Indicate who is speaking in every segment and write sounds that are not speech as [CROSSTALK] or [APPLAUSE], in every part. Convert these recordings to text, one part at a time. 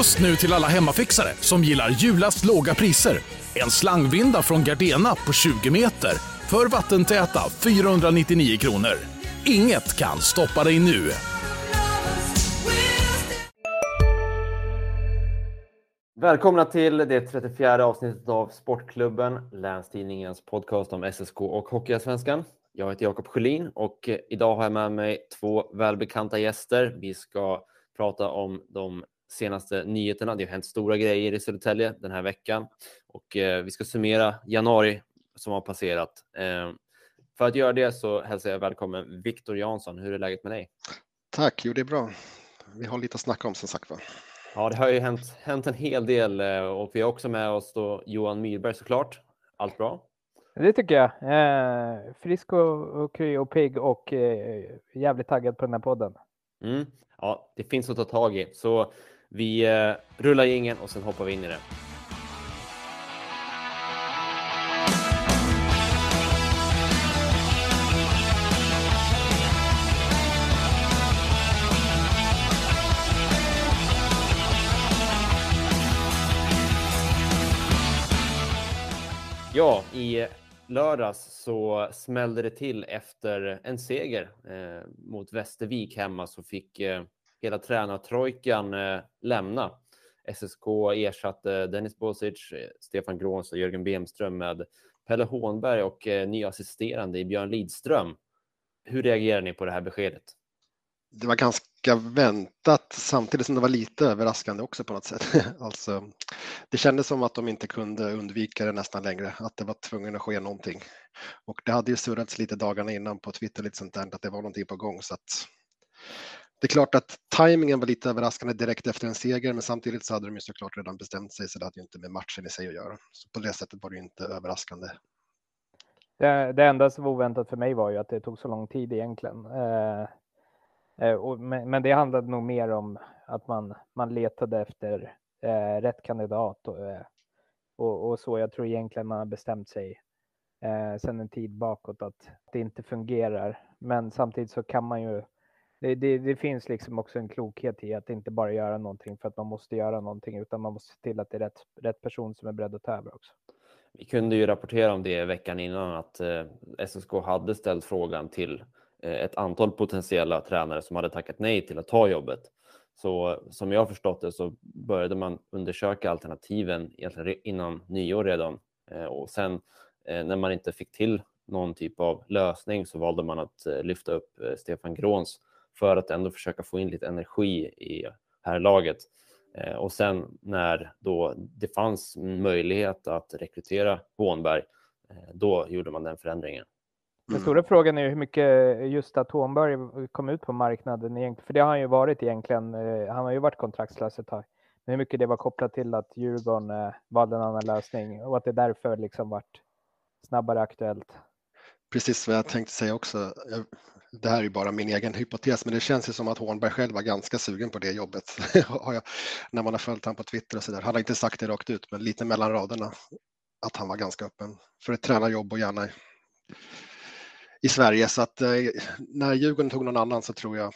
Speaker 1: Just nu till alla hemmafixare som gillar julast låga priser. En slangvinda från Gardena på 20 meter för vattentäta 499 kronor. Inget kan stoppa dig nu.
Speaker 2: Välkomna till det 34 avsnittet av Sportklubben, Länstidningens podcast om SSK och Hockeyallsvenskan. Jag heter Jakob Sjölin och eh, idag har jag med mig två välbekanta gäster. Vi ska prata om de senaste nyheterna. Det har hänt stora grejer i Södertälje den här veckan och eh, vi ska summera januari som har passerat. Eh, för att göra det så hälsar jag välkommen Viktor Jansson. Hur är läget med dig?
Speaker 3: Tack, jo det är bra. Vi har lite att snacka om som sagt var.
Speaker 2: Ja, det har ju hänt, hänt en hel del eh, och vi har också med oss då Johan Myrberg såklart. Allt bra?
Speaker 4: Det tycker jag. Eh, frisk och, och kry och pigg och eh, jävligt taggad på den här podden.
Speaker 2: Mm. Ja, det finns att ta tag i. Så vi eh, rullar ingen och sen hoppar vi in i det. Ja, i lördags så smällde det till efter en seger eh, mot Västervik hemma så fick eh, hela tränartrojkan eh, lämna. SSK ersatte Dennis Bosic, Stefan Gråns och Jörgen Bemström med Pelle Hånberg och eh, ny assisterande i Björn Lidström. Hur reagerar ni på det här beskedet?
Speaker 3: Det var ganska väntat samtidigt som det var lite överraskande också på något sätt. [LAUGHS] alltså, det kändes som att de inte kunde undvika det nästan längre, att det var tvungen att ske någonting. Och det hade ju surrats lite dagarna innan på Twitter lite sånt där, att det var någonting på gång så att det är klart att tajmingen var lite överraskande direkt efter en seger, men samtidigt så hade de ju såklart redan bestämt sig, så det hade ju inte med matchen i sig att göra. Så på det sättet var det ju inte överraskande.
Speaker 4: Det, det enda som var oväntat för mig var ju att det tog så lång tid egentligen. Eh, eh, och, men, men, det handlade nog mer om att man, man letade efter eh, rätt kandidat och, eh, och, och, så. Jag tror egentligen man har bestämt sig eh, sedan en tid bakåt att det inte fungerar. Men samtidigt så kan man ju det, det, det, finns liksom också en klokhet i att inte bara göra någonting för att man måste göra någonting, utan man måste se till att det är rätt, rätt person som är beredd att ta över också.
Speaker 2: Vi kunde ju rapportera om det veckan innan att eh, SSK hade ställt frågan till eh, ett antal potentiella tränare som hade tackat nej till att ta jobbet. Så som jag har förstått det så började man undersöka alternativen innan nyår redan eh, och sen eh, när man inte fick till någon typ av lösning så valde man att eh, lyfta upp eh, Stefan Gråns för att ändå försöka få in lite energi i här laget. Eh, och sen när då det fanns möjlighet att rekrytera Hånberg, eh, då gjorde man den förändringen.
Speaker 4: Den stora frågan är hur mycket just att Hånberg kom ut på marknaden egentligen, för det har han ju varit egentligen. Eh, han har ju varit kontraktslös ett tag. Men hur mycket det var kopplat till att Djurgården valde en annan lösning och att det därför liksom vart snabbare aktuellt.
Speaker 3: Precis vad jag tänkte säga också det här är ju bara min egen hypotes, men det känns ju som att Hornberg själv var ganska sugen på det jobbet. [LAUGHS] när man har följt honom på Twitter och så där. Han har inte sagt det rakt ut, men lite mellan raderna att han var ganska öppen för ett tränarjobb och gärna i Sverige. Så att eh, när Djurgården tog någon annan så tror jag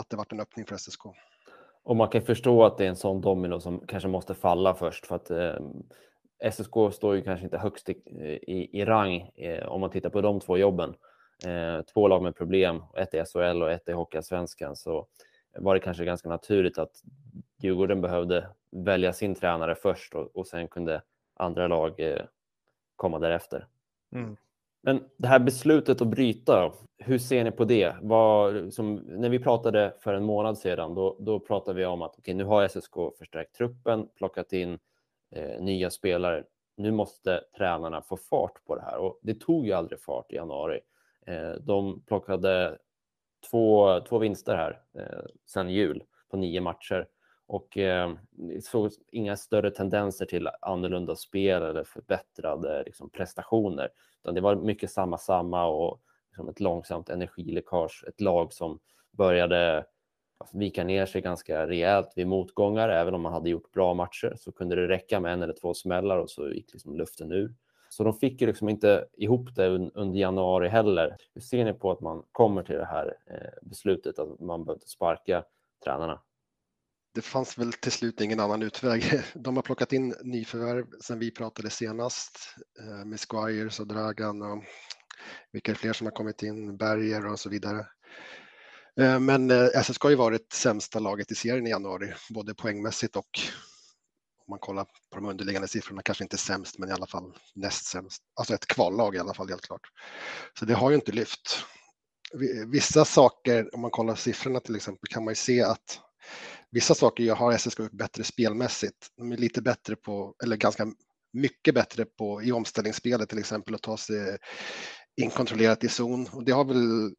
Speaker 3: att det varit en öppning för SSK.
Speaker 2: Och man kan förstå att det är en sån domino som kanske måste falla först för att eh, SSK står ju kanske inte högst i, i, i rang eh, om man tittar på de två jobben eh, två lag med problem, ett i SHL och ett i Hockeyallsvenskan, så var det kanske ganska naturligt att Djurgården behövde välja sin tränare först och, och sen kunde andra lag eh, komma därefter. Mm. Men det här beslutet att bryta, hur ser ni på det? Var, som, när vi pratade för en månad sedan, då, då pratade vi om att okay, nu har SSK förstärkt truppen, plockat in eh, nya spelare. Nu måste tränarna få fart på det här och det tog ju aldrig fart i januari. Eh, de plockade två, två vinster här eh, sedan jul på nio matcher och eh, såg inga större tendenser till annorlunda spel eller förbättrade liksom, prestationer. Utan det var mycket samma samma och liksom, ett långsamt energiläckage. Ett lag som började vika ner sig ganska rejält vid motgångar. Även om man hade gjort bra matcher så kunde det räcka med en eller två smällar och så gick liksom luften ur. Så de fick ju liksom inte ihop det under januari heller. Hur ser ni på att man kommer till det här eh, beslutet att man behöver sparka tränarna?
Speaker 3: det fanns väl till slut ingen annan utväg. [LAUGHS] De har plockat in nyförvärv sen vi pratade senast eh, med Squires och Dragan och vilka är fler som har kommit in, Berger och så vidare. Eh, men SSK har ju varit sämsta laget i serien i januari, både poängmässigt och om man kollar på de underliggande siffrorna, kanske inte sämst, men i alla fall näst sämst. Alltså ett kvallag i alla fall, helt klart. Så det har ju inte lyft. Vissa saker, om man kollar siffrorna till exempel, kan man ju se att vissa saker har SSK gjort bättre spelmässigt. De är lite bättre på, eller ganska mycket bättre på i omställningsspelet till exempel att ta sig inkontrollerat i zon. Och det har väl,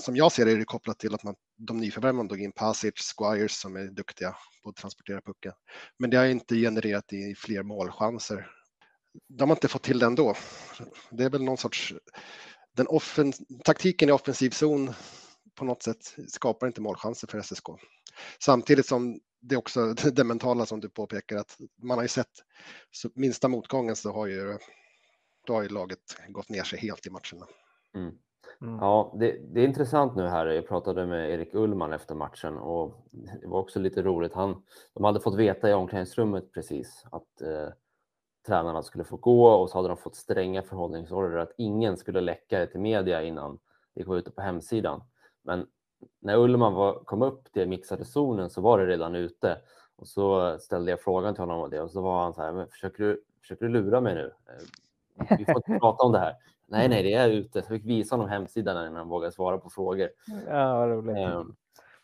Speaker 3: som jag ser det, är det kopplat till att man, de nyförvärv man tog in, Pasic, Squires som är duktiga på att transportera pucken. Men det har inte genererat i fler målchanser. De har inte fått till det ändå. Det är väl någon sorts, den offen, taktiken i offensiv zon på något sätt skapar inte målchanser för SSK. Samtidigt som det också [LAUGHS] det mentala som du påpekar att man har ju sett så minsta motgången så har ju, då har ju laget gått ner sig helt i matcherna.
Speaker 2: Mm. Mm. Ja, det, det, är intressant nu här. Jag pratade med Erik Ullman efter matchen och det var också lite roligt. Han, de hade fått veta i omklädningsrummet precis att eh, tränarna skulle få gå och så hade de fått stränga förhållningsorder att ingen skulle läcka det till media innan det gick ut på hemsidan. Men när Ullman var, kom upp till mixade zonen så var det redan ute och så ställde jag frågan till honom om det och så var han så här, försöker du, försöker du lura mig nu? Eh, vi får inte [LAUGHS] prata om det här. Nej, nej, det är ute. Så jag fick visa honom hemsidan innan han vågade svara på frågor.
Speaker 4: Ja, roligt.
Speaker 2: Ehm,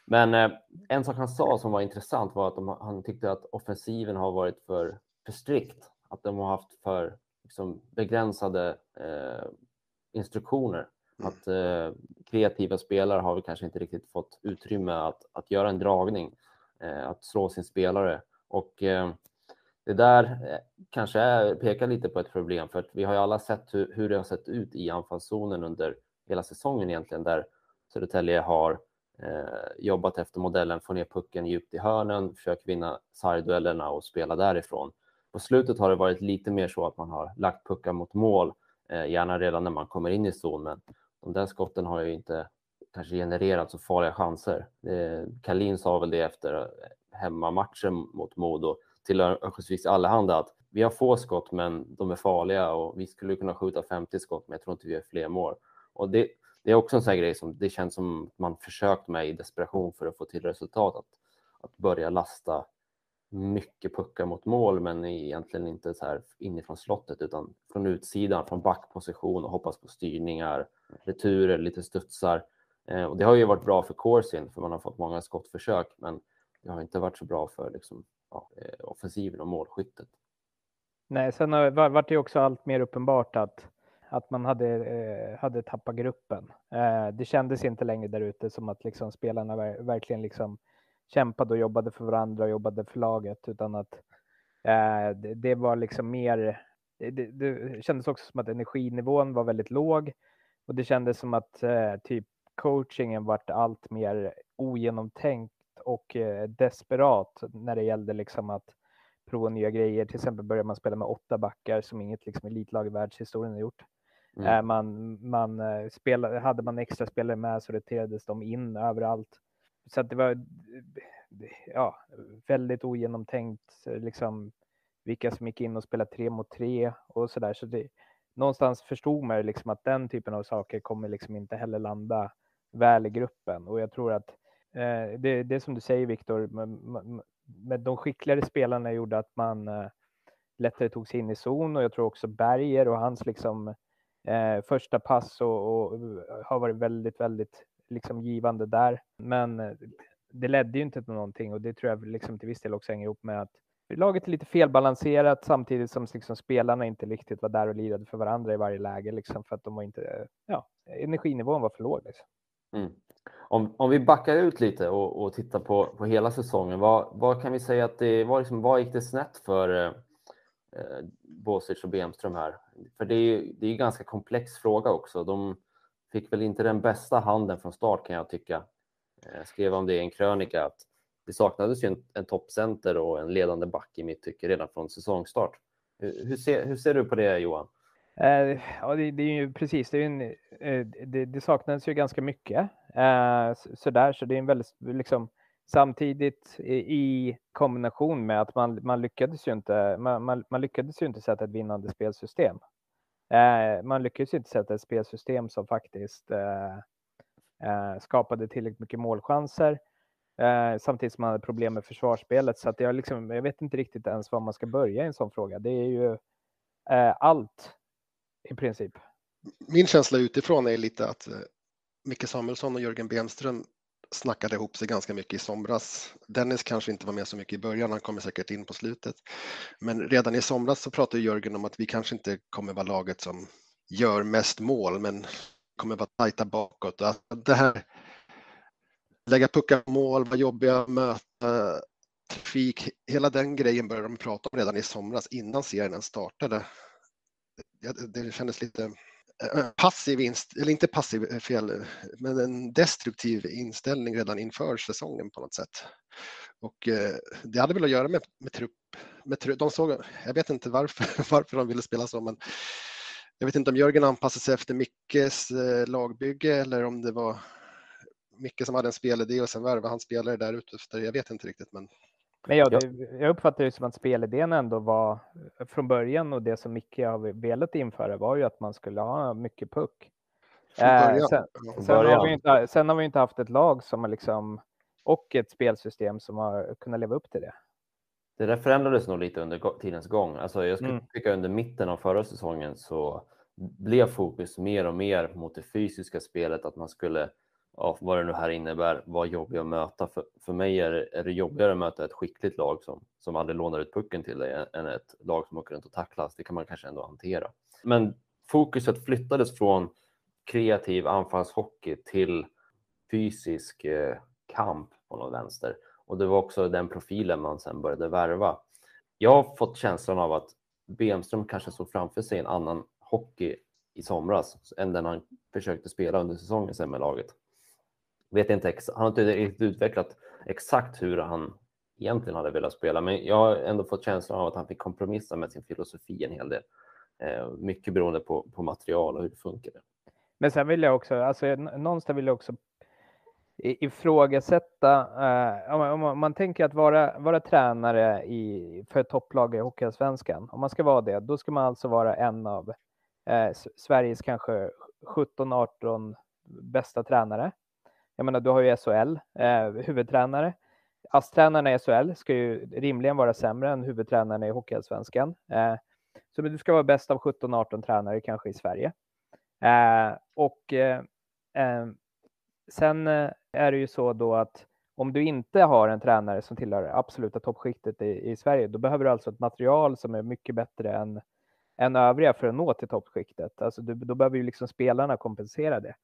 Speaker 2: men eh, en sak han sa som var intressant var att de, han tyckte att offensiven har varit för, för strikt. Att de har haft för liksom, begränsade eh, instruktioner att eh, kreativa spelare har vi kanske inte riktigt fått utrymme att, att göra en dragning, eh, att slå sin spelare. Och eh, det där eh, kanske är, pekar lite på ett problem för att vi har ju alla sett hur, hur det har sett ut i anfallszonen under hela säsongen egentligen där Södertälje har eh, jobbat efter modellen, få ner pucken djupt i hörnen, försöka vinna sargduellerna och spela därifrån. På slutet har det varit lite mer så att man har lagt puckar mot mål, eh, gärna redan när man kommer in i zonen de där skotten har ju inte kanske genererat så farliga chanser. Eh, Kalin sa väl det efter eh, hemmamatchen mot Modo till Örnsköldsviks Allehanda att vi har få skott men de är farliga och vi skulle kunna skjuta 50 skott men jag tror inte vi har fler mål. Och det, det är också en sån grej som det känns som man försökt med i desperation för att få till resultat. Att, att börja lasta mycket puckar mot mål men egentligen inte så här inifrån slottet utan från utsidan, från backposition och hoppas på styrningar, returer, lite studsar. Eh, och det har ju varit bra för Corsin för man har fått många skottförsök men det har inte varit så bra för liksom, ja, eh, offensiven och målskyttet.
Speaker 4: Nej, sen har var, varit det också allt mer uppenbart att, att man hade, eh, hade tappat gruppen. Eh, det kändes inte längre där ute som att liksom spelarna verkligen liksom kämpade och jobbade för varandra och jobbade för laget, utan att eh, det, det, var liksom mer. Det, det, kändes också som att energinivån var väldigt låg och det kändes som att eh, typ coachingen vart allt mer ogenomtänkt och eh, desperat när det gällde liksom att prova nya grejer. Till exempel började man spela med åtta backar som inget liksom elitlag i världshistorien har gjort. Mm. Man, man eh, spelade, hade man extra spelare med så roterades de in överallt. Så att det var ja, väldigt ogenomtänkt, liksom vilka som gick in och spelade tre mot tre och så där. Så det, någonstans förstod man liksom att den typen av saker kommer liksom inte heller landa väl i gruppen och jag tror att eh, det, det som du säger Viktor, med, de skickligare spelarna gjorde att man eh, lättare tog sig in i zon och jag tror också Berger och hans liksom eh, första pass och, och, har varit väldigt, väldigt liksom givande där. Men eh, det ledde ju inte till någonting och det tror jag liksom till viss del också hänger ihop med att laget är lite felbalanserat samtidigt som liksom spelarna inte riktigt var där och lirade för varandra i varje läge liksom för att de var inte, eh, ja, energinivån var för låg. Liksom.
Speaker 2: Mm. Om, om vi backar ut lite och, och tittar på, på hela säsongen, vad, vad kan vi säga att det var, liksom, vad gick det snett för eh, eh Bosic och Bemström här? För det är ju det är en ganska komplex fråga också. De, fick väl inte den bästa handen från start kan jag tycka. Jag skrev om det i en krönika att det saknades ju en, en toppcenter och en ledande back i mitt tycke redan från säsongstart. Hur, hur, ser, hur ser du på det Johan?
Speaker 4: Eh, ja, det, det, är ju precis, det, är en, eh, det, det saknades ju ganska mycket. Eh, så där, så det är en väldigt liksom, Samtidigt i kombination med att man, man lyckades ju inte, man, man, man lyckades ju inte sätta ett vinnande spelsystem. Eh, man lyckades ju inte sätta ett spelsystem som faktiskt eh, eh, skapade tillräckligt mycket målchanser. Eh, samtidigt som man hade problem med försvarsspelet. Så att jag, liksom, jag vet inte riktigt ens var man ska börja i en sån fråga. Det är ju eh, allt i princip.
Speaker 3: Min känsla utifrån är lite att eh, Micke Samuelsson och Jörgen Bemström snackade ihop sig ganska mycket i somras. Dennis kanske inte var med så mycket i början, han kommer säkert in på slutet. Men redan i somras så pratade Jörgen om att vi kanske inte kommer vara laget som gör mest mål, men kommer vara tajta bakåt. Det här lägga puckar på mål, vara jobbiga, möta trafik. Hela den grejen började de prata om redan i somras innan serien startade. Det kändes lite eh, passiv, inställning, eller inte passiv eh, fel, men en destruktiv inställning redan inför säsongen på något sätt. Och eh, det hade väl att göra med, med trupp. Med trupp. de såg, jag vet inte varför, [LAUGHS] varför de ville spela så, men jag vet inte om Jörgen anpassade sig efter Mickes lagbygge eller om det var Micke som hade en spelidé och sen värvade han spelare där ute efter. Jag vet inte riktigt, men
Speaker 4: men ja, det, jag uppfattar det som att spelidén ändå var från början och det som Micke har velat införa var ju att man skulle ha mycket puck. Eh, sen, sen, har vi inte, sen har vi inte haft ett lag som har liksom och ett spelsystem som har kunnat leva upp till det.
Speaker 2: Det där förändrades nog lite under tidens gång. Alltså jag skulle mm. tycka under mitten av förra säsongen så blev fokus mer och mer mot det fysiska spelet, att man skulle ja, vad det nu här innebär, var jobbig att möta. För, för mig är det, är det jobbigare att möta ett skickligt lag som, som aldrig lånar ut pucken till dig än ett lag som åker runt och tacklas. Det kan man kanske ändå hantera. Men fokuset flyttades från kreativ anfallshockey till fysisk eh, kamp på något vänster. Och det var också den profilen man sen började värva. Jag har fått känslan av att Bemström kanske såg framför sig en annan hockey i somras än den han försökte spela under säsongen sen med laget vet inte, han har inte riktigt utvecklat exakt hur han egentligen hade velat spela, men jag har ändå fått känslan av att han fick kompromissa med sin filosofi en hel del. Eh, mycket beroende på, på material och hur det funkar.
Speaker 4: Men sen vill jag också, alltså någonstans vill jag också ifrågasätta, eh, om, man, om man tänker att vara, vara tränare i, för ett topplag i Hockeyallsvenskan, om man ska vara det, då ska man alltså vara en av eh, Sveriges kanske 17-18 bästa tränare. Jag menar, du har ju SHL, eh, huvudtränare. ASS-tränarna i SHL ska ju rimligen vara sämre än huvudtränarna i Hockeyallsvenskan. Eh, så du ska vara bäst av 17-18 tränare kanske i Sverige. Eh, och eh, eh, sen eh, är det ju så då att om du inte har en tränare som tillhör absoluta toppskiktet i, i Sverige, då behöver du alltså ett material som är mycket bättre än, än övriga för att nå till toppskiktet. Alltså du, då behöver ju liksom spelarna kompensera det.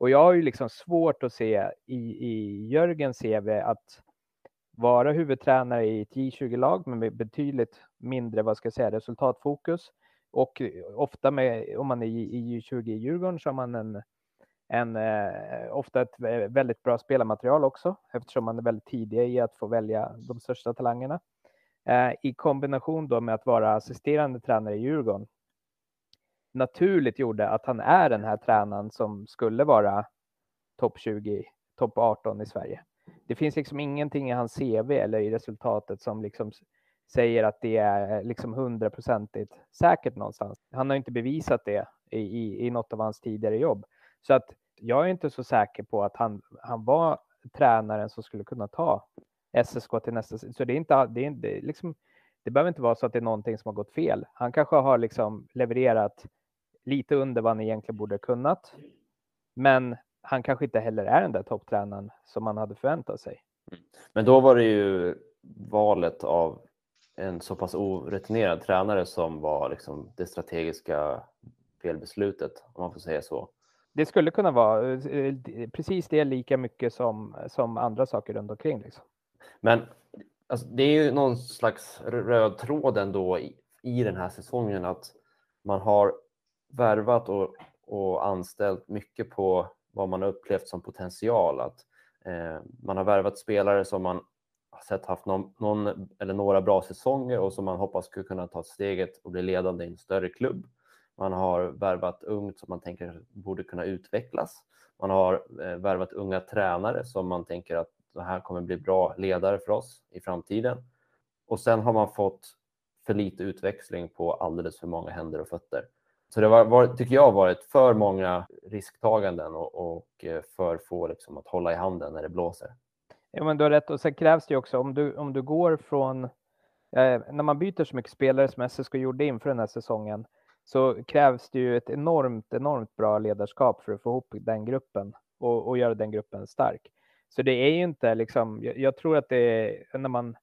Speaker 4: Och jag har ju liksom svårt att se i, i Jörgens CV att vara huvudtränare i ett J20-lag med betydligt mindre, vad ska jag säga, resultatfokus. Och ofta med, om man är i J20 i Djurgården så har man en, en eh, ofta ett väldigt bra spelarmaterial också, eftersom man är väldigt tidig i att få välja de största talangerna. Eh, I kombination då med att vara assisterande tränare i Djurgården naturligt gjorde att han är den här tränaren som skulle vara topp 20, topp 18 i Sverige. Det finns liksom ingenting i hans CV eller i resultatet som liksom säger att det är eh, liksom hundraprocentigt säkert någonstans. Han har inte bevisat det i, i, i något av hans tidigare jobb. Så att jag är inte så säker på att han, han var tränaren som skulle kunna ta SSK till nästa. Så det är inte, det är inte liksom, det behöver inte vara så att det är någonting som har gått fel. Han kanske har liksom levererat lite under vad han egentligen borde kunnat. Men han kanske inte heller är den där topptränaren som man hade förväntat sig.
Speaker 2: Mm. Men då var det ju valet av en så pass orutinerad tränare som var liksom det strategiska felbeslutet, om man får säga så.
Speaker 4: Det skulle kunna vara precis det lika mycket som, som andra saker runt omkring. Liksom.
Speaker 2: Men alltså, det är ju någon slags röd tråd ändå i, i den här säsongen att man har värvat och, och anställt mycket på vad man har upplevt som potential. Att, eh, man har värvat spelare som man har sett haft någon, någon, eller några bra säsonger och som man hoppas skulle kunna ta steget och bli ledande i en större klubb. Man har värvat ungt som man tänker borde kunna utvecklas. Man har eh, värvat unga tränare som man tänker att det här kommer bli bra ledare för oss i framtiden. Och sen har man fått för lite utväxling på alldeles för många händer och fötter. Så det har, var, tycker jag, varit för många risktaganden och, och eh, för få liksom, att hålla i handen när det blåser.
Speaker 4: Ja, men du har rätt. Och sen krävs det ju också om du, om du går från eh, när man byter så mycket spelare som SSK gjorde inför den här säsongen så krävs det ju ett enormt, enormt bra ledarskap för att få ihop den gruppen och, och göra den gruppen stark. Så det är ju inte liksom, jag, jag tror att det är när man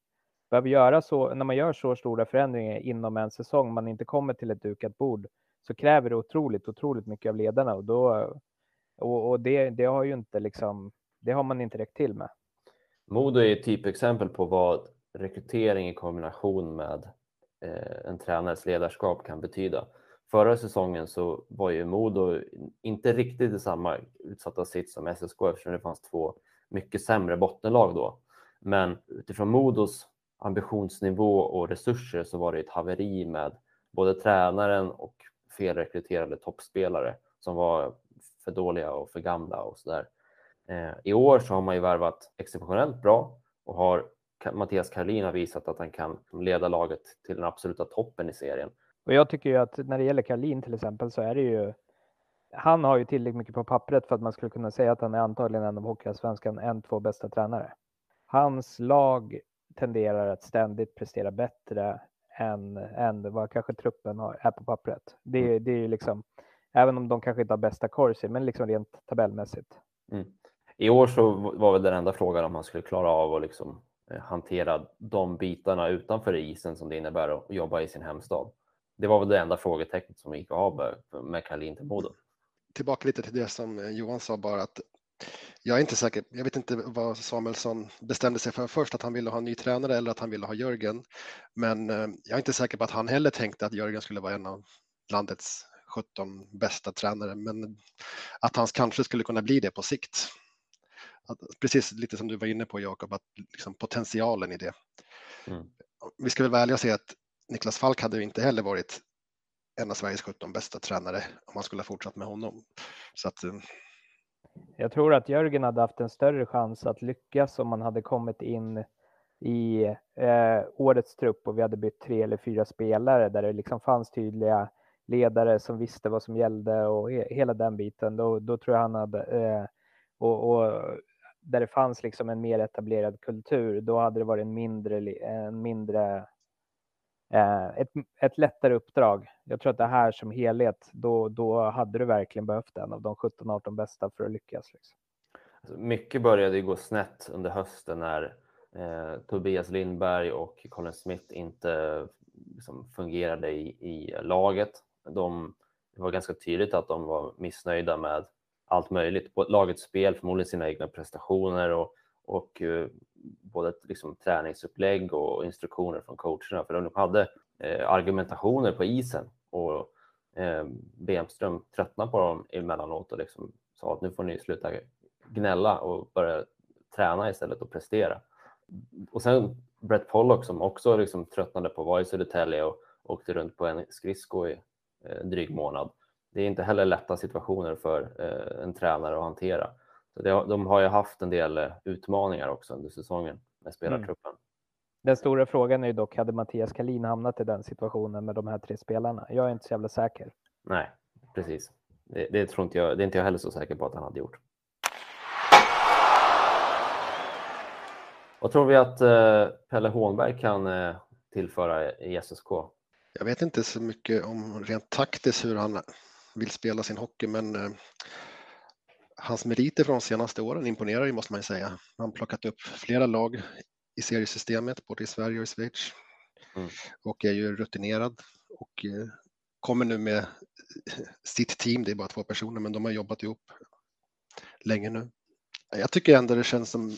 Speaker 4: behöver göra så, när man gör så stora förändringar inom en säsong, man inte kommer till ett dukat bord, så kräver det otroligt, otroligt mycket av ledarna och då, och, och det, det har ju inte liksom, det har man inte räckt till med.
Speaker 2: Modo är ett typexempel på vad rekrytering i kombination med eh, en tränares ledarskap kan betyda. Förra säsongen så var ju Modo inte riktigt i samma utsatta sitt som SSK eftersom det fanns två mycket sämre bottenlag då. Men utifrån Modos ambitionsnivå och resurser så var det ett haveri med både tränaren och felrekryterade toppspelare som var för dåliga och för gamla och sådär. Eh, I år så har man ju värvat exceptionellt bra och har Mattias Karlin har visat att han kan leda laget till den absoluta toppen i serien.
Speaker 4: Och jag tycker ju att när det gäller Karlin till exempel så är det ju han har ju tillräckligt mycket på pappret för att man skulle kunna säga att han är antagligen en av Hockeyallsvenskan en, två bästa tränare. Hans lag tenderar att ständigt prestera bättre än, än vad kanske truppen har, är på pappret. Det, mm. det är ju liksom, även om de kanske inte har bästa corsi, men liksom rent tabellmässigt.
Speaker 2: Mm. I år så var väl den enda frågan om man skulle klara av att liksom eh, hantera de bitarna utanför isen som det innebär att jobba i sin hemstad. Det var väl det enda frågetecknet som gick av med Karlin till.
Speaker 3: Tillbaka lite till det som eh, Johan sa bara att jag är inte säker. Jag vet inte vad Samuelsson bestämde sig för först, att han ville ha en ny tränare eller att han ville ha Jörgen. Men eh, jag är inte säker på att han heller tänkte att Jörgen skulle vara en av landets 17 bästa tränare, men att han kanske skulle kunna bli det på sikt. Att, precis lite som du var inne på Jakob, att liksom potentialen i det. Mm. Vi ska väl vara ärliga och säga att Niklas Falk hade inte heller varit en av Sveriges 17 bästa tränare om man skulle ha fortsatt med honom. Så att, eh,
Speaker 4: jag tror att Jörgen hade haft en större chans att lyckas om man hade kommit in i eh, årets trupp och vi hade bytt tre eller fyra spelare där det liksom fanns tydliga ledare som visste vad som gällde och he hela den biten. Då, då tror jag han hade eh, och, och, där det fanns liksom en mer etablerad kultur. Då hade det varit en mindre, en mindre Eh, ett, ett lättare uppdrag. Jag tror att det här som helhet, då, då hade du verkligen behövt en av de 17-18 bästa för att lyckas. Liksom.
Speaker 2: Alltså, mycket började ju gå snett under hösten när eh, Tobias Lindberg och Colin Smith inte liksom, fungerade i, i laget. De, det var ganska tydligt att de var missnöjda med allt möjligt, på lagets spel, förmodligen sina egna prestationer och, och eh, både liksom, träningsupplägg och instruktioner från coacherna. För de hade eh, argumentationer på isen och eh, Bemström tröttnade på dem emellanåt och liksom sa att nu får ni sluta gnälla och börja träna istället och prestera. Och sen Brett Pollock som också liksom tröttnade på att vara i Södertälje och åkte runt på en skridsko i eh, en dryg månad. Det är inte heller lätta situationer för eh, en tränare att hantera. Så det, de har ju haft en del eh, utmaningar också under säsongen med spelartruppen. Mm.
Speaker 4: Den stora frågan är ju dock, hade Mattias Kalin hamnat i den situationen med de här tre spelarna? Jag är inte så jävla säker.
Speaker 2: Nej, precis. Det, det tror inte jag, det är inte jag heller så säker på att han hade gjort. Vad tror vi att eh, Pelle Hånberg kan eh, tillföra i SSK?
Speaker 3: Jag vet inte så mycket om rent taktiskt hur han vill spela sin hockey, men eh, hans meriter från de senaste åren imponerar ju måste man ju säga. Han har plockat upp flera lag i seriesystemet, både i Sverige och i Schweiz. Mm. Och är ju rutinerad och eh, kommer nu med sitt team, det är bara två personer, men de har jobbat ihop länge nu. Jag tycker ändå det känns som,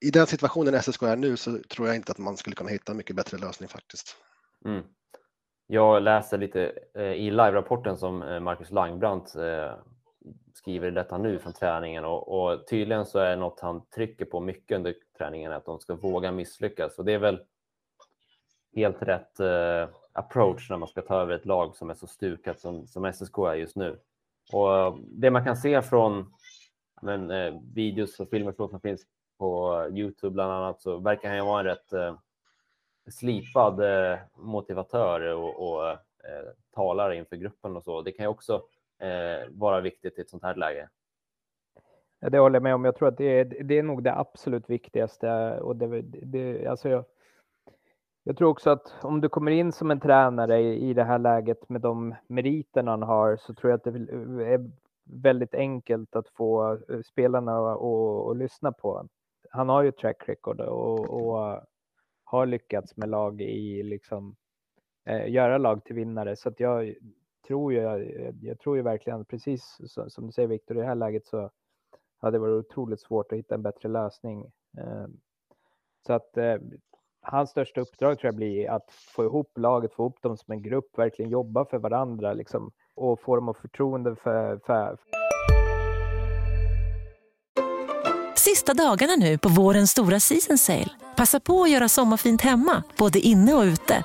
Speaker 3: i den situationen SSK är nu så tror jag inte att man skulle kunna hitta en mycket bättre lösning faktiskt. Mm.
Speaker 2: Jag läser lite eh, i live-rapporten som eh, Marcus Langbrandt skriver detta nu från träningen och, och, tydligen så är något han trycker på mycket under träningen att de ska våga misslyckas och det är väl helt rätt eh, approach när man ska ta över ett lag som är så stukat som, som SSK är just nu. Och eh, det man kan se från men, eh, videos och filmer som finns på Youtube bland annat så verkar han ju vara en rätt eh, slipad eh, motivatör och, och eh, talare inför gruppen och så. Det kan ju också Eh, vara viktigt i ett sånt här läge.
Speaker 4: Det håller jag med om. Jag tror att det är, det är nog det absolut viktigaste. Och det, det, alltså jag, jag tror också att om du kommer in som en tränare i, i det här läget med de meriterna han har så tror jag att det eh, är väldigt enkelt att få eh, spelarna att lyssna på. Han har ju track record och, och har lyckats med lag i liksom eh, göra lag till vinnare så att jag tror ju, jag, jag tror ju verkligen precis som, du säger Viktor i det här läget så hade det varit otroligt svårt att hitta en bättre lösning. Ehm, så att eh, hans största uppdrag tror jag blir att få ihop laget, få ihop dem som en grupp, verkligen jobba för varandra liksom, och få dem att förtroende för, för...
Speaker 5: Sista dagarna nu på vårens stora season sale. Passa på att göra sommarfint hemma, både inne och ute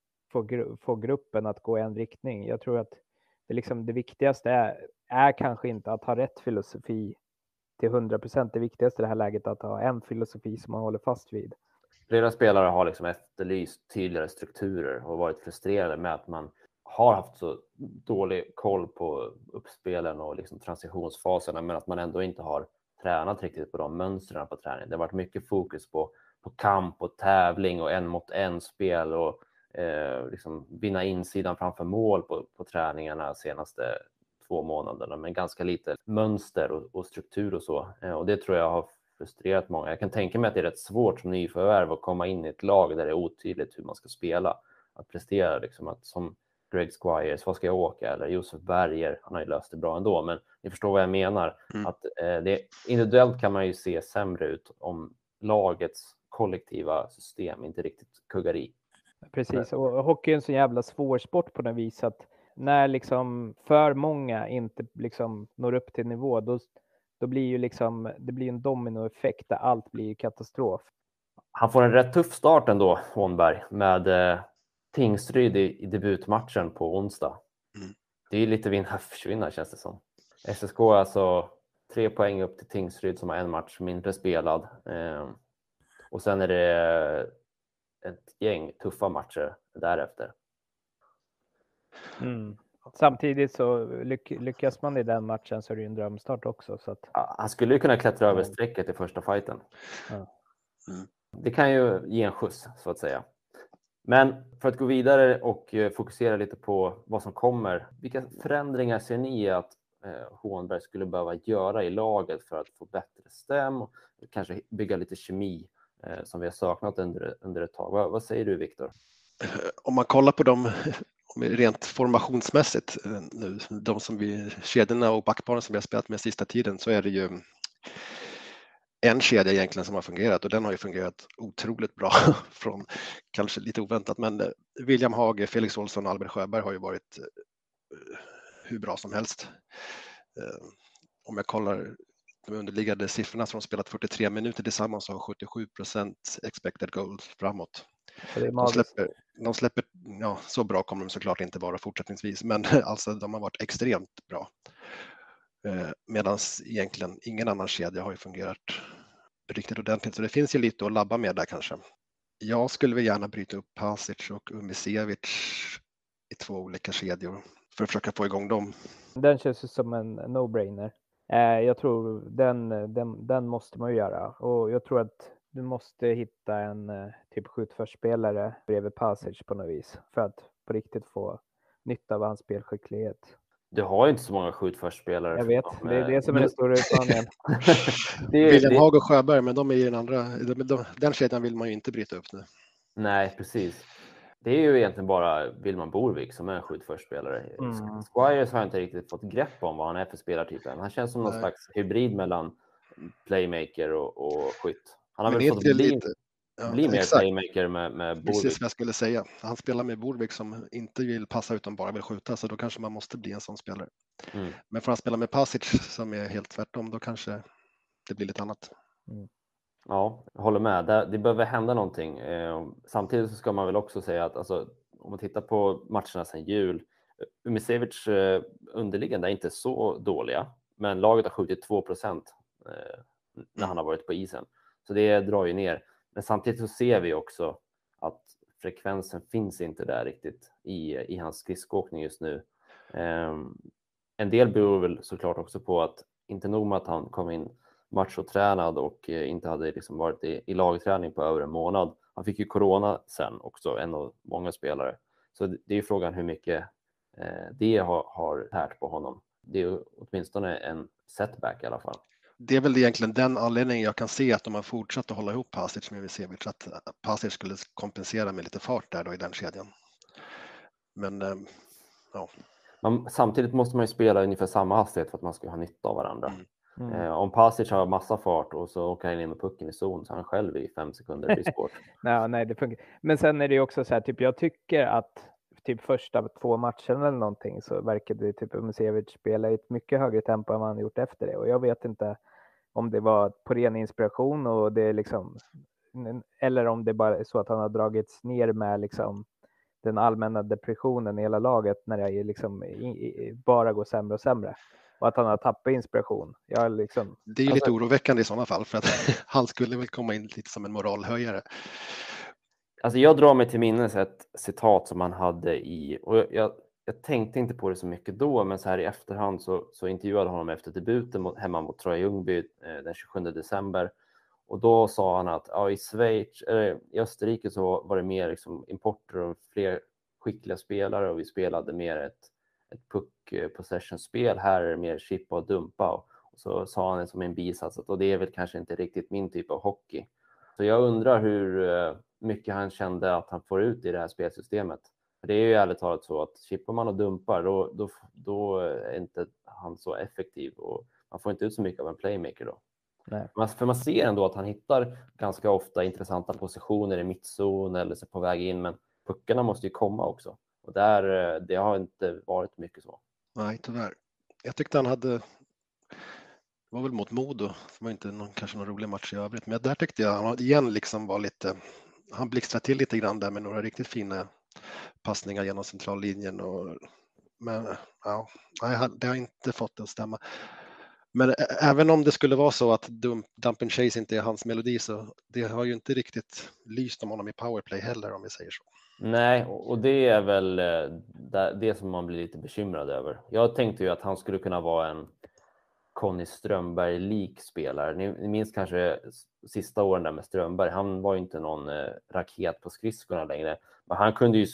Speaker 4: få, gru få gruppen att gå i en riktning. Jag tror att det, liksom, det viktigaste är, är kanske inte att ha rätt filosofi till 100 procent. Det viktigaste i det här läget är att ha en filosofi som man håller fast vid.
Speaker 2: Flera spelare har liksom efterlyst tydligare strukturer och varit frustrerade med att man har haft så dålig koll på uppspelen och liksom transitionsfaserna, men att man ändå inte har tränat riktigt på de mönstren på träning. Det har varit mycket fokus på, på kamp och tävling och en mot en spel och eh, liksom vinna insidan framför mål på, på träningarna senaste två månaderna, men ganska lite mönster och, och struktur och så. Eh, och det tror jag har frustrerat många. Jag kan tänka mig att det är rätt svårt som nyförvärv att komma in i ett lag där det är otydligt hur man ska spela, att prestera liksom att som Greg Squires, vad ska jag åka? Eller Josef Berger, han har ju löst det bra ändå, men ni förstår vad jag menar. Mm. Att eh, det, individuellt kan man ju se sämre ut om lagets kollektiva system inte riktigt kuggar i.
Speaker 4: Precis, och hockey är en så jävla svår sport på något vis att när liksom för många inte liksom når upp till nivå, då, då blir ju liksom, det blir en dominoeffekt där allt blir katastrof.
Speaker 2: Han får en rätt tuff start ändå, Hånberg, med eh, Tingsryd i, i debutmatchen på onsdag. Mm. Det är lite vinna [LAUGHS] försvinna känns det som. SSK alltså tre poäng upp till Tingsryd som har en match mindre spelad. Eh, och sen är det ett gäng tuffa matcher därefter.
Speaker 4: Mm. Samtidigt så lyck lyckas man i den matchen så är det ju en drömstart också. Så att...
Speaker 2: Han skulle ju kunna klättra över strecket i första fighten. Mm. Det kan ju ge en skjuts så att säga. Men för att gå vidare och eh, fokusera lite på vad som kommer. Vilka förändringar ser ni att eh, Hånberg skulle behöva göra i laget för att få bättre stäm och kanske bygga lite kemi Eh, som vi har saknat under, under ett tag? Vad, vad säger du Viktor?
Speaker 3: Eh, om man kollar på dem rent formationsmässigt eh, nu, de som vi, kedjorna och backparen som vi har spelat med sista tiden så är det ju en kedja egentligen som har fungerat och den har ju fungerat otroligt bra [LAUGHS] från kanske lite oväntat men William Hage, Felix Olsson och Albert Sjöberg har ju varit hur bra som helst. Om jag kollar de underliggande siffrorna som de spelat 43 minuter tillsammans och har 77 procent expected goals framåt. De släpper, de släpper, ja, så bra kommer de såklart inte vara fortsättningsvis, men [LAUGHS] alltså de har varit extremt bra. Eh, Medan egentligen ingen annan kedja har ju fungerat riktigt ordentligt, så det finns ju lite att labba med där kanske. Jag skulle väl gärna bryta upp Pasic och Umisevic i två olika kedjor för att försöka få igång dem.
Speaker 4: Den känns ju som en no-brainer. Eh, jag tror den, den, den måste man ju göra och jag tror att du måste hitta en eh, typ skjutförspelare bredvid Passage på något vis för att på riktigt få nytta av hans spelskicklighet.
Speaker 2: Du har ju inte så många skjutförspelare.
Speaker 4: Jag vet, det är det som är den stora utmaningen. [LAUGHS]
Speaker 3: William Hag och Sjöberg, men de är i den andra, den kedjan vill man ju inte bryta upp nu.
Speaker 2: Nej, precis. Det är ju egentligen bara Wilman Borvik som är en skjutförspelare. Mm. Squires har inte riktigt fått grepp om vad han är för spelartyp än. Han känns som någon Nej. slags hybrid mellan playmaker och, och skytt. Han har
Speaker 3: Men väl fått bli... lite,
Speaker 2: ja, bli mer exakt. playmaker med, med Borvik.
Speaker 3: Precis vad jag skulle säga. Han spelar med Borvik som inte vill passa utan bara vill skjuta, så då kanske man måste bli en sån spelare. Mm. Men får han spela med Pasic som är helt tvärtom, då kanske det blir lite annat. Mm.
Speaker 2: Ja, jag håller med. Det, det behöver hända någonting. Eh, samtidigt så ska man väl också säga att alltså, om man tittar på matcherna sedan jul, eh, Umicevic eh, underliggande är inte så dåliga, men laget har skjutit 2 procent eh, när han har varit på isen. Så det drar ju ner. Men samtidigt så ser vi också att frekvensen finns inte där riktigt i, i hans skridskoåkning just nu. Eh, en del beror väl såklart också på att inte nog med att han kom in machotränad och eh, inte hade liksom varit i, i lagträning på över en månad. Han fick ju corona sen också, en av många spelare. Så det, är ju frågan hur mycket eh, det har, har tärt på honom. Det är åtminstone en setback i alla fall
Speaker 3: det är väl egentligen den anledningen jag kan se att de har fortsatt att hålla ihop Pasic med Ivicevic, att Pasic skulle kompensera med lite fart där då i den kedjan. Men eh, ja.
Speaker 2: Man, samtidigt måste man ju spela ungefär samma hastighet för att man ska ha nytta av varandra. Mm. Mm. Eh, om Pasic har massa fart och så åker han in med pucken i zon så han själv i fem sekunder. Det blir [LAUGHS] svårt.
Speaker 4: nej, nej, det funkar. Men sen är det ju också så här, typ jag tycker att typ första två matcherna eller någonting så verkade typ Umusevic spela i ett mycket högre tempo än vad han gjort efter det och jag vet inte om det var på ren inspiration och det är liksom eller om det bara är så att han har dragits ner med liksom den allmänna depressionen i hela laget när det liksom bara går sämre och sämre och att han har tappat inspiration. Jag liksom,
Speaker 3: det är alltså, lite oroväckande i sådana fall för att [LAUGHS] han skulle väl komma in lite som en moralhöjare.
Speaker 2: Alltså jag drar mig till minnes ett citat som han hade i, och jag, jag tänkte inte på det så mycket då, men så här i efterhand så, så intervjuade honom efter debuten mot, hemma mot Troja Ljungby eh, den 27 december. Och då sa han att ja, i Schweiz, eller i Österrike så var det mer liksom importer och fler skickliga spelare och vi spelade mer ett, ett puck eh, possession-spel. Här är det mer chippa och dumpa. Och, så sa han som en bisats att och det är väl kanske inte riktigt min typ av hockey. Så jag undrar hur eh, mycket han kände att han får ut i det här spelsystemet. För det är ju ärligt talat så att chippar man och dumpar då, då, då är inte han så effektiv och man får inte ut så mycket av en playmaker då. Nej. för man ser ändå att han hittar ganska ofta intressanta positioner i mittzon eller så på väg in, men puckarna måste ju komma också. Och där, eh, det har inte varit mycket så.
Speaker 3: Nej, tyvärr. Jag tyckte han hade, det var väl mot Modo, det var inte någon, kanske någon rolig match i övrigt, men där tyckte jag han igen liksom var lite, han blixtrade till lite grann där med några riktigt fina passningar genom centrallinjen. Och, men eh, ja, det har inte fått det att stämma. Men även om det skulle vara så att Dump, Dump and Chase inte är hans melodi så det har ju inte riktigt lyst om honom i powerplay heller om vi säger så.
Speaker 2: Nej, och det är väl eh, det som man blir lite bekymrad över. Jag tänkte ju att han skulle kunna vara en Conny Strömberg-lik spelare. Ni, minns kanske sista åren där med Strömberg. Han var ju inte någon eh, raket på skridskorna längre, men han kunde ju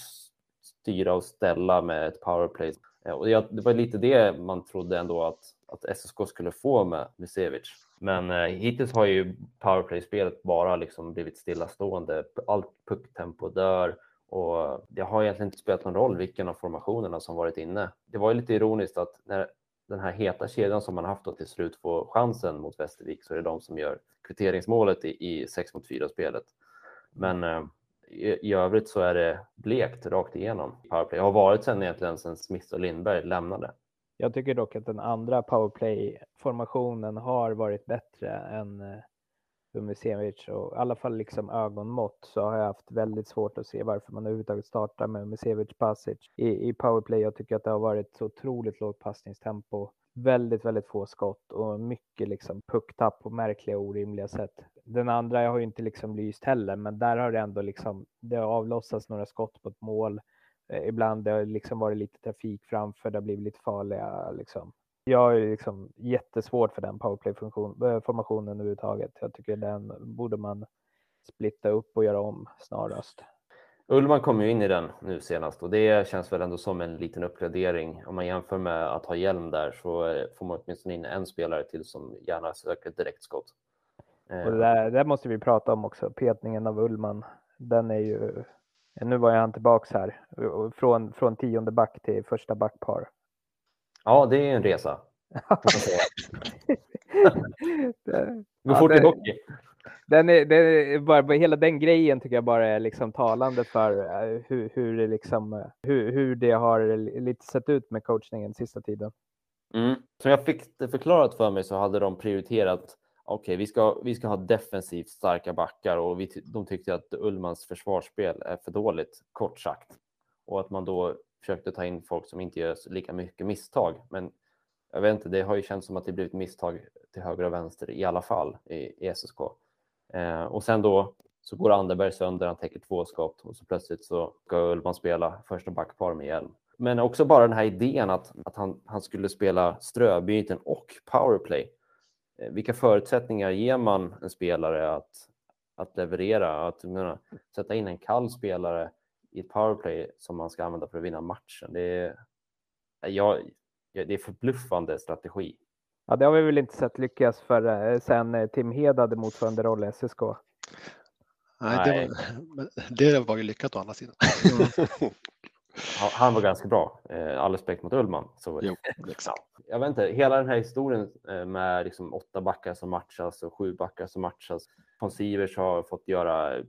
Speaker 2: styra och ställa med ett powerplay. Eh, och det var lite det man trodde ändå att, att SSK skulle få med Misevic. Men eh, hittills har ju powerplay-spelet bara liksom blivit stillastående. Allt pucktempo dör och det har egentligen inte spelat någon roll vilken av formationerna som varit inne. Det var ju lite ironiskt att när den här heta kedjan som man haft då till slut får chansen mot Västervik så är det de som gör kvitteringsmålet i, i 6 mot 4 spelet. Men eh, i, i, övrigt så är det blekt rakt igenom. Powerplay Det har varit sen egentligen sen Smith och Lindberg lämnade.
Speaker 4: Jag tycker dock att den andra powerplay-formationen har varit bättre än eh, eh, Umisevic och i alla fall liksom ögonmått så har jag haft väldigt svårt att se varför man överhuvudtaget startar med Umisevic Pasic i, i powerplay. Jag tycker att det har varit så otroligt lågt passningstempo, väldigt, väldigt få skott och mycket liksom pucktapp på märkliga och orimliga sätt. Den andra jag har ju inte liksom lyst heller, men där har det ändå liksom, det har avlossats några skott på ett mål. Eh, ibland det har liksom varit lite trafik framför, det har blivit lite farliga liksom jag har liksom jättesvårt för den powerplay-formationen eh, överhuvudtaget. Jag tycker den borde man splitta upp och göra om snarast.
Speaker 2: Ullman kom ju in i den nu senast och det känns väl ändå som en liten uppgradering. Om man jämför med att ha hjälm där så får man åtminstone in en spelare till som gärna söker direktskott.
Speaker 4: Och det, eh, där, det måste vi prata om också, petningen av Ullman. Den är ju, nu var jag tillbaks här, från, från tionde back till första backpar.
Speaker 2: Ja, det är en resa. det [LAUGHS] går fort i hockey.
Speaker 4: den är, den är bara, hela den grejen tycker jag bara är liksom talande för eh, hur, hur, det, liksom, eh, hur, hur det har lite sett ut med coachningen sista tiden.
Speaker 2: Mm. Som jag fick det förklarat för mig så hade de prioriterat okej, okay, vi, ska, vi ska ha defensivt starka backar och vi, de tyckte att Ullmans försvarsspel är för dåligt, kort sagt. Och att man då försökte ta in folk som inte gör lika mycket misstag. Men jag vet inte, det har ju känts som att det blivit misstag till höger och vänster i alla fall i, i SSK. Eh, och sen då så går Anderberg sönder, han täcker två skott och så plötsligt så ska Ullman spela första backpar med hjälm. Men också bara den här idén att, att han, han skulle spela ströbyten och powerplay. Eh, vilka förutsättningar ger man en spelare att, att leverera? Att menar, sätta in en kall spelare i ett powerplay som man ska använda för att vinna matchen. Det är, ja, det är förbluffande strategi.
Speaker 4: Ja, det har vi väl inte sett lyckas för eh, sen eh, Tim Hed hade motsvarande roll i SSK.
Speaker 3: Nej, det var, det var ju lyckat å andra sidan.
Speaker 2: Mm. Han var ganska bra. Eh, all respekt mot Ullman. Så, jo, exakt. Jag vet inte, hela den här historien med liksom åtta backar som matchas och sju backar som matchas. Von Sivers har fått göra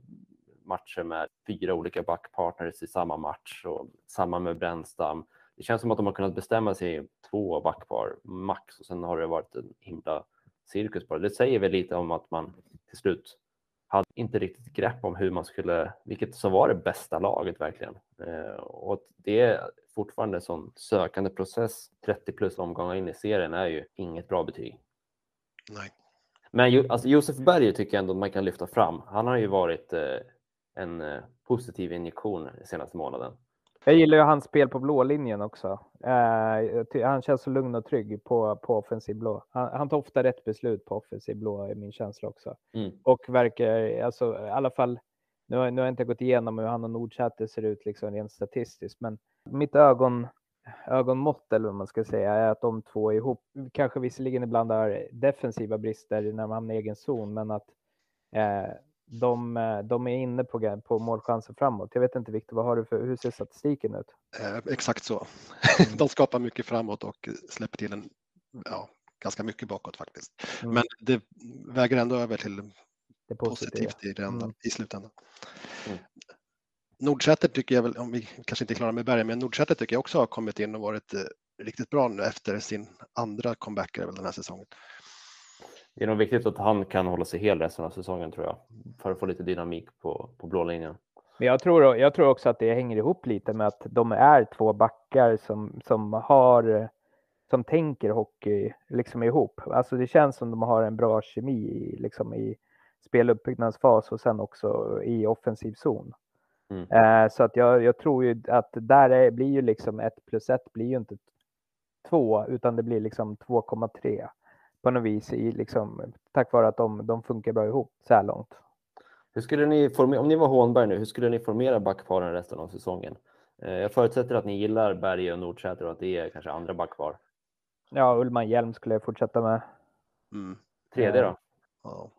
Speaker 2: matcher med fyra olika backpartners i samma match och samma med Brännstam. Det känns som att de har kunnat bestämma sig två backpar max och sen har det varit en himla cirkus bara. Det säger väl lite om att man till slut hade inte riktigt grepp om hur man skulle, vilket som var det bästa laget verkligen. Eh, och det är fortfarande en sån sökande process. 30 plus omgångar in i serien är ju inget bra betyg.
Speaker 3: Nej.
Speaker 2: Men alltså, Josef Berger tycker jag ändå man kan lyfta fram. Han har ju varit eh, en eh, positiv injektion senaste månaden.
Speaker 4: Jag gillar ju hans spel på blå linjen också. Eh, han känns så lugn och trygg på, på offensiv blå. Han, han tar ofta rätt beslut på offensiv blå är min känsla också. Mm. Och verkar, alltså i alla fall, nu har, nu har jag inte gått igenom hur han och Nordsäter ser ut liksom rent statistiskt, men mitt ögon, ögonmått eller vad man ska säga är att de två ihop, kanske visserligen ibland har defensiva brister när man hamnar i egen zon, men att eh, de, eh, de är inne på, på målchanser framåt. Jag vet inte Viktor, vad har du för, hur ser statistiken ut?
Speaker 3: Eh, exakt så. [LAUGHS] De skapar mycket framåt och släpper till en, ja, ganska mycket bakåt faktiskt. Mm. Men det väger ändå över till det positivt i, den, mm. i slutändan. Mm. Nordsäter tycker jag väl, om vi kanske inte är klara med Berg, men Nordsäter tycker jag också har kommit in och varit eh, riktigt bra nu efter sin andra comeback den här säsongen.
Speaker 2: Det är nog viktigt att han kan hålla sig hel resten av säsongen tror jag, för att få lite dynamik på, på blå linjen.
Speaker 4: Men jag tror, jag tror också att det hänger ihop lite med att de är två backar som, som har som tänker hockey liksom ihop. Alltså det känns som de har en bra kemi liksom i speluppbyggnadsfas och sen också i offensiv zon. Mm. Eh, så att jag, jag tror ju att där är, blir ju liksom ett plus ett blir ju inte två utan det blir liksom 2,3 på något vis i liksom, tack vare att de, de funkar bra ihop så här långt.
Speaker 2: Hur skulle ni formera, om ni var Hånberg nu, hur skulle ni formera backparen resten av säsongen? Eh, jag förutsätter att ni gillar Berge och Nordsäter och att det är kanske andra backpar.
Speaker 4: Ja, Ullman Hjelm skulle jag fortsätta med.
Speaker 2: Mm. Tredje då?
Speaker 4: Ja.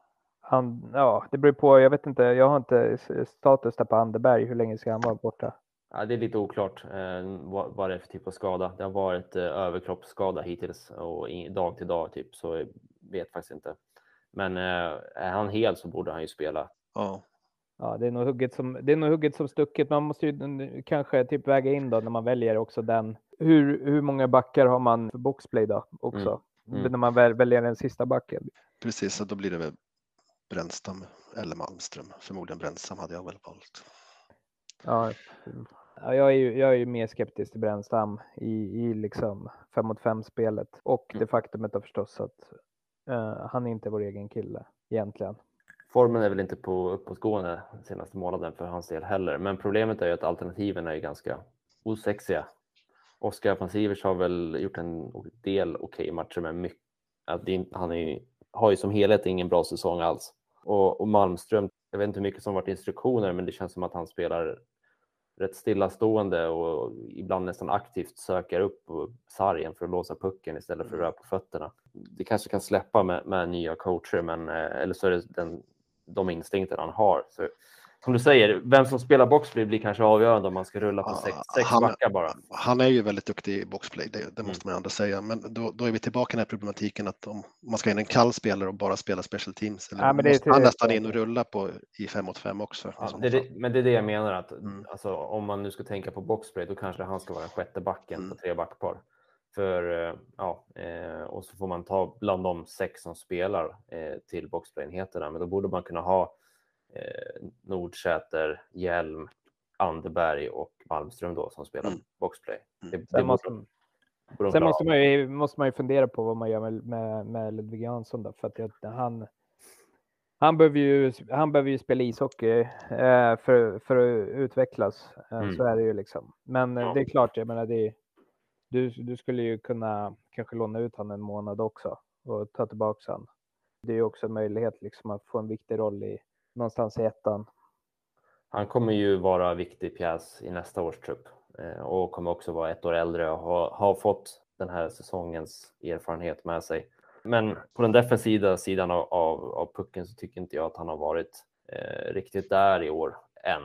Speaker 4: Han, ja, det beror på. Jag vet inte. Jag har inte status där på Anderberg. Hur länge ska han vara borta?
Speaker 2: Ja, det är lite oklart eh, vad, vad det är för typ av skada. Det har varit eh, överkroppsskada hittills och i, dag till dag typ, så jag vet faktiskt inte. Men eh, är han hel så borde han ju spela.
Speaker 3: Ja.
Speaker 4: Ja, det är nog hugget som, det är nog hugget som stucket. Man måste ju kanske typ väga in då när man väljer också den. Hur, hur många backar har man för boxplay då också? Mm. Mm. När man väl väljer den sista backen.
Speaker 3: Precis, så då blir det väl Brännstam eller Malmström. Förmodligen Brännstam hade jag väl valt.
Speaker 4: Ja, Ja, jag, är ju, jag är ju mer skeptisk till Brännstam i, i liksom fem mot fem spelet och mm. det faktumet då förstås att uh, han är inte vår egen kille egentligen.
Speaker 2: Formen är väl inte på uppåtgående senaste månaden för hans del heller, men problemet är ju att alternativen är ganska osexiga. Oskar von Sivers har väl gjort en del okej okay matcher, men mycket, han är, har ju som helhet ingen bra säsong alls. Och, och Malmström, jag vet inte hur mycket som varit instruktioner, men det känns som att han spelar rätt stillastående och ibland nästan aktivt söker upp sargen för att låsa pucken istället för att mm. röra på fötterna. Det kanske kan släppa med, med nya coacher, men, eh, eller så är det den, de instinkter han har. Så som du säger, vem som spelar boxplay blir kanske avgörande om man ska rulla på sex, sex
Speaker 3: han,
Speaker 2: backar bara.
Speaker 3: Han är ju väldigt duktig i boxplay, det, det
Speaker 2: Mm.
Speaker 3: måste man ändå säga. Men då, då är vi tillbaka i den här problematiken att om man ska in en kall spelare och bara spela special teams, eller
Speaker 4: Ja, men det är
Speaker 3: måste han
Speaker 4: till-
Speaker 3: nästan in och rulla på i fem mot fem också.
Speaker 2: Ja, men det är det jag menar att
Speaker 3: Mm.
Speaker 2: alltså, om man nu ska tänka på boxplay, då kanske han ska vara den sjätte backen
Speaker 3: Mm.
Speaker 2: på tre backpar. För eh, ja, eh, och så får man ta bland de sex som spelar eh, till boxplayenheterna. Men då borde man kunna ha eh, Nordsäter, Hjelm, Anderberg och Malmström då som spelar
Speaker 3: Mm.
Speaker 2: boxplay.
Speaker 3: Mm.
Speaker 2: Det, det
Speaker 4: Sen måste,
Speaker 2: de
Speaker 4: sen måste man, ju, måste man ju fundera på vad man gör med, med, med Ludvig Jansson då, för att jag, han, han, behöver ju, han behöver ju spela ishockey eh, för, för att utvecklas. Eh,
Speaker 2: Mm.
Speaker 4: Så är det ju liksom. Men eh,
Speaker 2: Ja.
Speaker 4: det är klart, jag menar, det, du, du skulle ju kunna kanske låna ut han en månad också och ta tillbaka han. Det är ju också en möjlighet liksom att få en viktig roll i någonstans i ettan.
Speaker 2: Han kommer ju vara viktig pjäs i nästa års trupp eh, och kommer också vara ett år äldre och ha, ha fått den här säsongens erfarenhet med sig. Men på den defensiva sidan av, av, av pucken så tycker inte jag att han har varit eh, riktigt där i år än.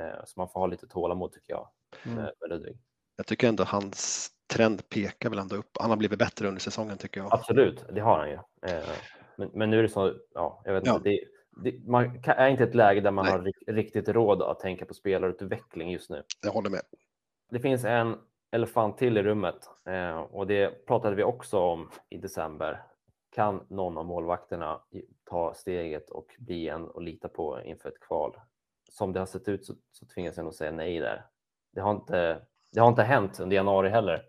Speaker 2: Eh, så man får ha lite tålamod tycker jag
Speaker 4: Mm.
Speaker 2: med, med Ludvig.
Speaker 3: Jag tycker ändå hans trend pekar väl ändå upp. Han har blivit bättre under säsongen tycker jag.
Speaker 2: Absolut, det har han ju. Eh, men, men nu är det så, ja, jag vet
Speaker 3: Ja.
Speaker 2: inte, det, det, man kan- är inte ett läge där man
Speaker 3: Nej.
Speaker 2: har ri- riktigt råd att tänka på spelarutveckling just nu.
Speaker 3: Jag håller med.
Speaker 2: Det finns en elefant till i rummet eh, och det pratade vi också om i december. Kan någon av målvakterna ta steget och bli en och lita på inför ett kval? Som det har sett ut så, så tvingas jag nog säga nej där. Det har inte, det har inte hänt under januari heller.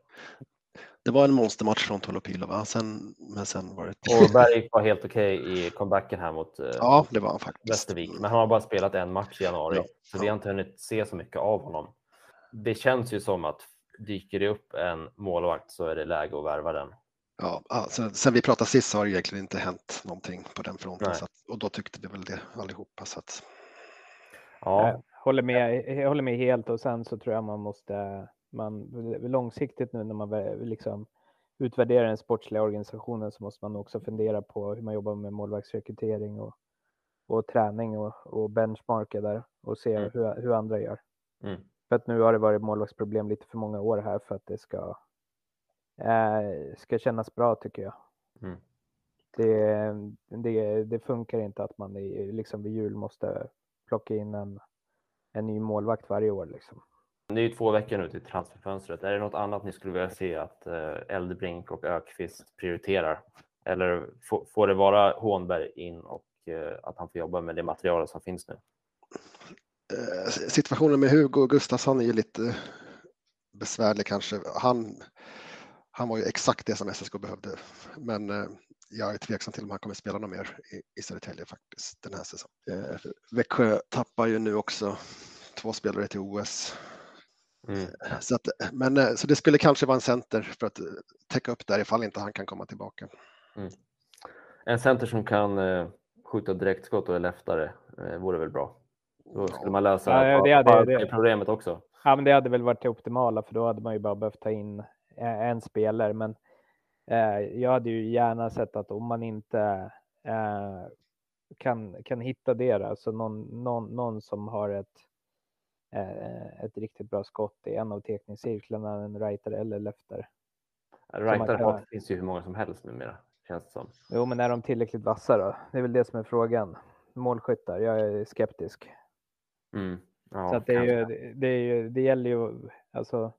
Speaker 3: Det var en monstermatch från Tolopilo, va? Sen, men sen var det...
Speaker 2: Och Berg var helt okej i comebacken här mot eh,
Speaker 3: Ja, det var han faktiskt.
Speaker 2: Västervik, men han har bara spelat en match i januari,
Speaker 3: Ja,
Speaker 2: så vi har inte hunnit se så mycket av honom. Det känns ju som att dyker det upp en målvakt så är det läge att värva den.
Speaker 3: Ja, ja, sen, vi pratade sist så har det egentligen inte hänt någonting på den fronten. Att, och då tyckte vi väl det allihopa. Så att,
Speaker 2: Ja,
Speaker 4: Jag håller med, jag håller med helt och sen så tror jag man måste, man, långsiktigt nu när man liksom utvärderar den sportsliga organisationen så måste man också fundera på hur man jobbar med målvaktsrekrytering och, och träning och, och benchmarka där och se
Speaker 2: Mm.
Speaker 4: hur, hur andra gör.
Speaker 2: Mm.
Speaker 4: För att nu har det varit målvaktsproblem lite för många år här för att det ska, eh, ska kännas bra tycker jag.
Speaker 2: Mm.
Speaker 4: Det, det, det funkar inte att man i, liksom vid jul måste plocka in en, en ny målvakt varje år. Liksom
Speaker 2: det är ju två veckor nu till transferfönstret. Är det något annat ni skulle vilja se att eh, Eldebrink och Ökvist prioriterar? Eller får, det vara Hånberg in och eh, att han får jobba med det material som finns nu?
Speaker 3: Eh, situationen med Hugo Gustafsson är ju lite besvärlig kanske. Han, han var ju exakt det som SSK behövde. Men jag är tveksam till om han kommer spela något mer i, i Södertälje faktiskt den här säsongen. Växjö tappar ju nu också två spelare till OS.
Speaker 2: Mm.
Speaker 3: Så, att, men, eh, så det skulle kanske vara en center för att eh, täcka upp där ifall inte han kan komma tillbaka.
Speaker 2: En center som kan eh, skjuta direktskott och är leftare eh, vore väl bra. Då skulle man lösa
Speaker 4: Ja, det hade- det-
Speaker 2: problemet också.
Speaker 4: Ja, men det hade väl varit det optimala för då hade man ju bara behövt ta in en spelare. Men eh, jag hade ju gärna sett att om man inte eh, kan, kan hitta det, alltså någon, någon, någon som har ett, ett riktigt bra skott i en av teknikcirklarna, en rightare eller leftare.
Speaker 2: Rightare
Speaker 4: kan-
Speaker 2: finns ju hur många som helst numera, känns det som.
Speaker 4: Jo, men är de tillräckligt vassa då? Det är väl det som är frågan. Målskyttar, jag är skeptisk.
Speaker 2: Mm. Ja,
Speaker 4: Så att det, är ju, det, det, är ju, det gäller ju, alltså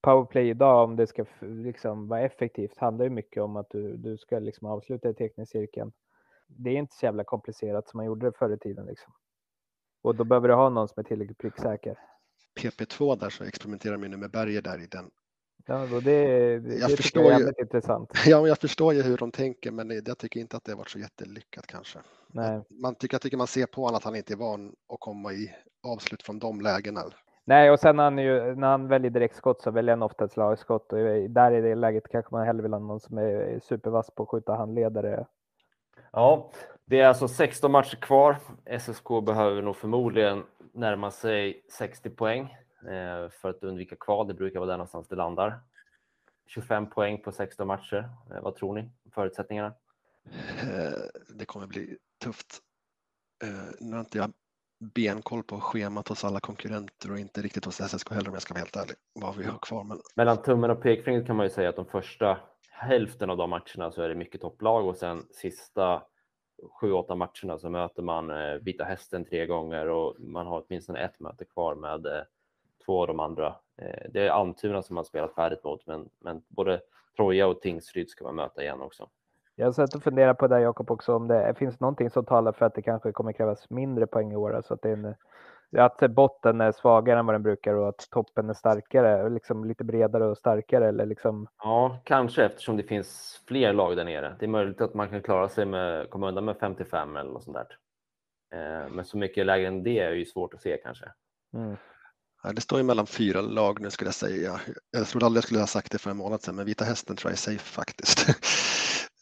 Speaker 4: powerplay idag om det ska liksom vara effektivt handlar ju mycket om att du, du ska liksom avsluta i teknikcirkeln. Det är inte så jävla komplicerat som man gjorde det förr i tiden liksom. Och då behöver du ha någon som är tillräckligt pricksäker.
Speaker 3: PP2 där så experimenterar ju nu med Berger där i den.
Speaker 4: Ja, och det, det,
Speaker 3: Jag förstår
Speaker 4: jag är
Speaker 3: ju-
Speaker 4: intressant. [LAUGHS]
Speaker 3: Ja, men jag förstår ju hur de tänker, men jag tycker inte att det har varit så jättelyckat kanske.
Speaker 4: Nej.
Speaker 3: Man tycker, jag tycker man ser på honom att han inte är van att komma i avslut från de lägena.
Speaker 4: Nej, och sen när han, ju, när han väljer direktskott så väljer han ofta ett slagskott och där i det läget kanske man hellre vill ha någon som är supervass på att skjuta handledare.
Speaker 2: Ja, det är alltså 16 matcher kvar. SSK behöver nog förmodligen närma sig 60 poäng eh, för att undvika kval. Det brukar vara där någonstans det landar. 25 poäng på 16 matcher. Eh, vad tror ni? Förutsättningarna?
Speaker 3: Eh, Det kommer bli tufft. Nu har inte jag benkoll på schemat hos alla konkurrenter och inte riktigt hos SSK heller om jag ska vara helt ärlig, vad vi har kvar. Men...
Speaker 2: Mellan tummen och pekfingret kan man ju säga att de första hälften av de matcherna så är det mycket topplag och sen sista sju, åtta matcherna så möter man eh, Vita Hästen tre gånger och man har åtminstone ett möte kvar med eh, två av de andra. Eh, det är Almtuna som man spelat färdigt mot, men, men både Troja och Tingsryd ska man möta igen också.
Speaker 4: Jag har sett och funderat på det Jakob också, om det finns någonting som talar för att det kanske kommer krävas mindre poäng i år, alltså att, det är en, att botten är svagare än vad den brukar och att toppen är starkare, liksom lite bredare och starkare eller liksom.
Speaker 2: Ja, kanske eftersom det finns fler lag där nere. Det är möjligt att man kan klara sig med, komma undan med 55 eller något sånt där. Eh, men så mycket lägre än det är ju svårt att se kanske. Mm.
Speaker 3: Det står ju mellan fyra lag nu skulle jag säga. Jag trodde aldrig jag skulle ha sagt det för en månad sedan, men Vita Hästen tror jag är safe faktiskt. [LAUGHS]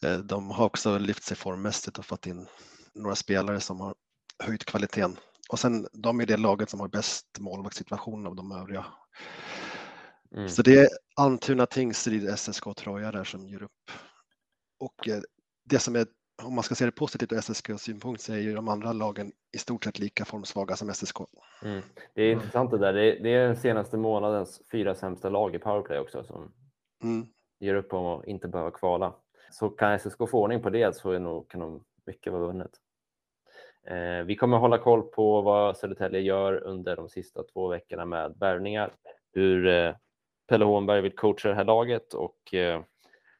Speaker 3: Eh, de har också lyft sig formmässigt och fått in några spelare som har höjt kvaliteten. Och sen de är det laget som har bäst målvaktssituation av de övriga. Mm. Så det är Almtuna, Tingsryd, SSK och Troja där som gör upp. Och eh, det som är, om man ska se det positivt ur SSK synpunkt så är ju de andra lagen i stort sett lika formsvaga som SSK.
Speaker 2: Mm. Det är intressant det där. Det är, det är den senaste månadens fyra sämsta lag i powerplay också som mm. ger upp om att inte behöva kvala. Så kan SSK få ordning på det så är nog, kan nog mycket vara vunnet. Eh, vi kommer hålla koll på vad Södertälje gör under de sista två veckorna med värvningar, hur eh, Pelle Hånberg vill coacha det här laget och eh,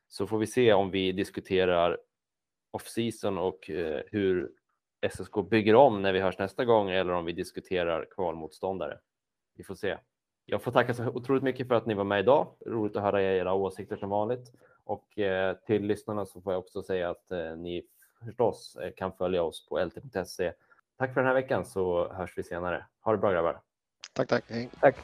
Speaker 2: så får vi se om vi diskuterar off-season och hur SSK bygger om när vi hörs nästa gång eller om vi diskuterar kvalmotståndare. Vi får se. Jag får tacka så otroligt mycket för att ni var med idag. Roligt att höra era åsikter som vanligt. Och till lyssnarna så får jag också säga att ni förstås eh, kan följa oss på lt.se. Tack för den här veckan så hörs vi senare. Ha det bra grabbar.
Speaker 3: Tack, tack. Hej.
Speaker 4: Tack.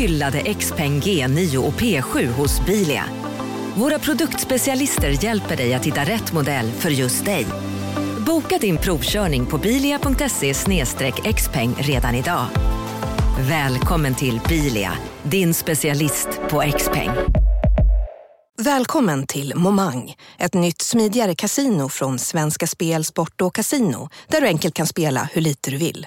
Speaker 6: Hyllade XPeng G9 och P7 hos Bilia. Våra produktspecialister hjälper dig att hitta rätt modell för just dig. Boka din provkörning på bilia.se xpeng redan idag. Välkommen till Bilia, din specialist på XPeng.
Speaker 7: Välkommen till Momang, ett nytt smidigare kasino från Svenska Spel, Sport och Casino där du enkelt kan spela hur lite du vill.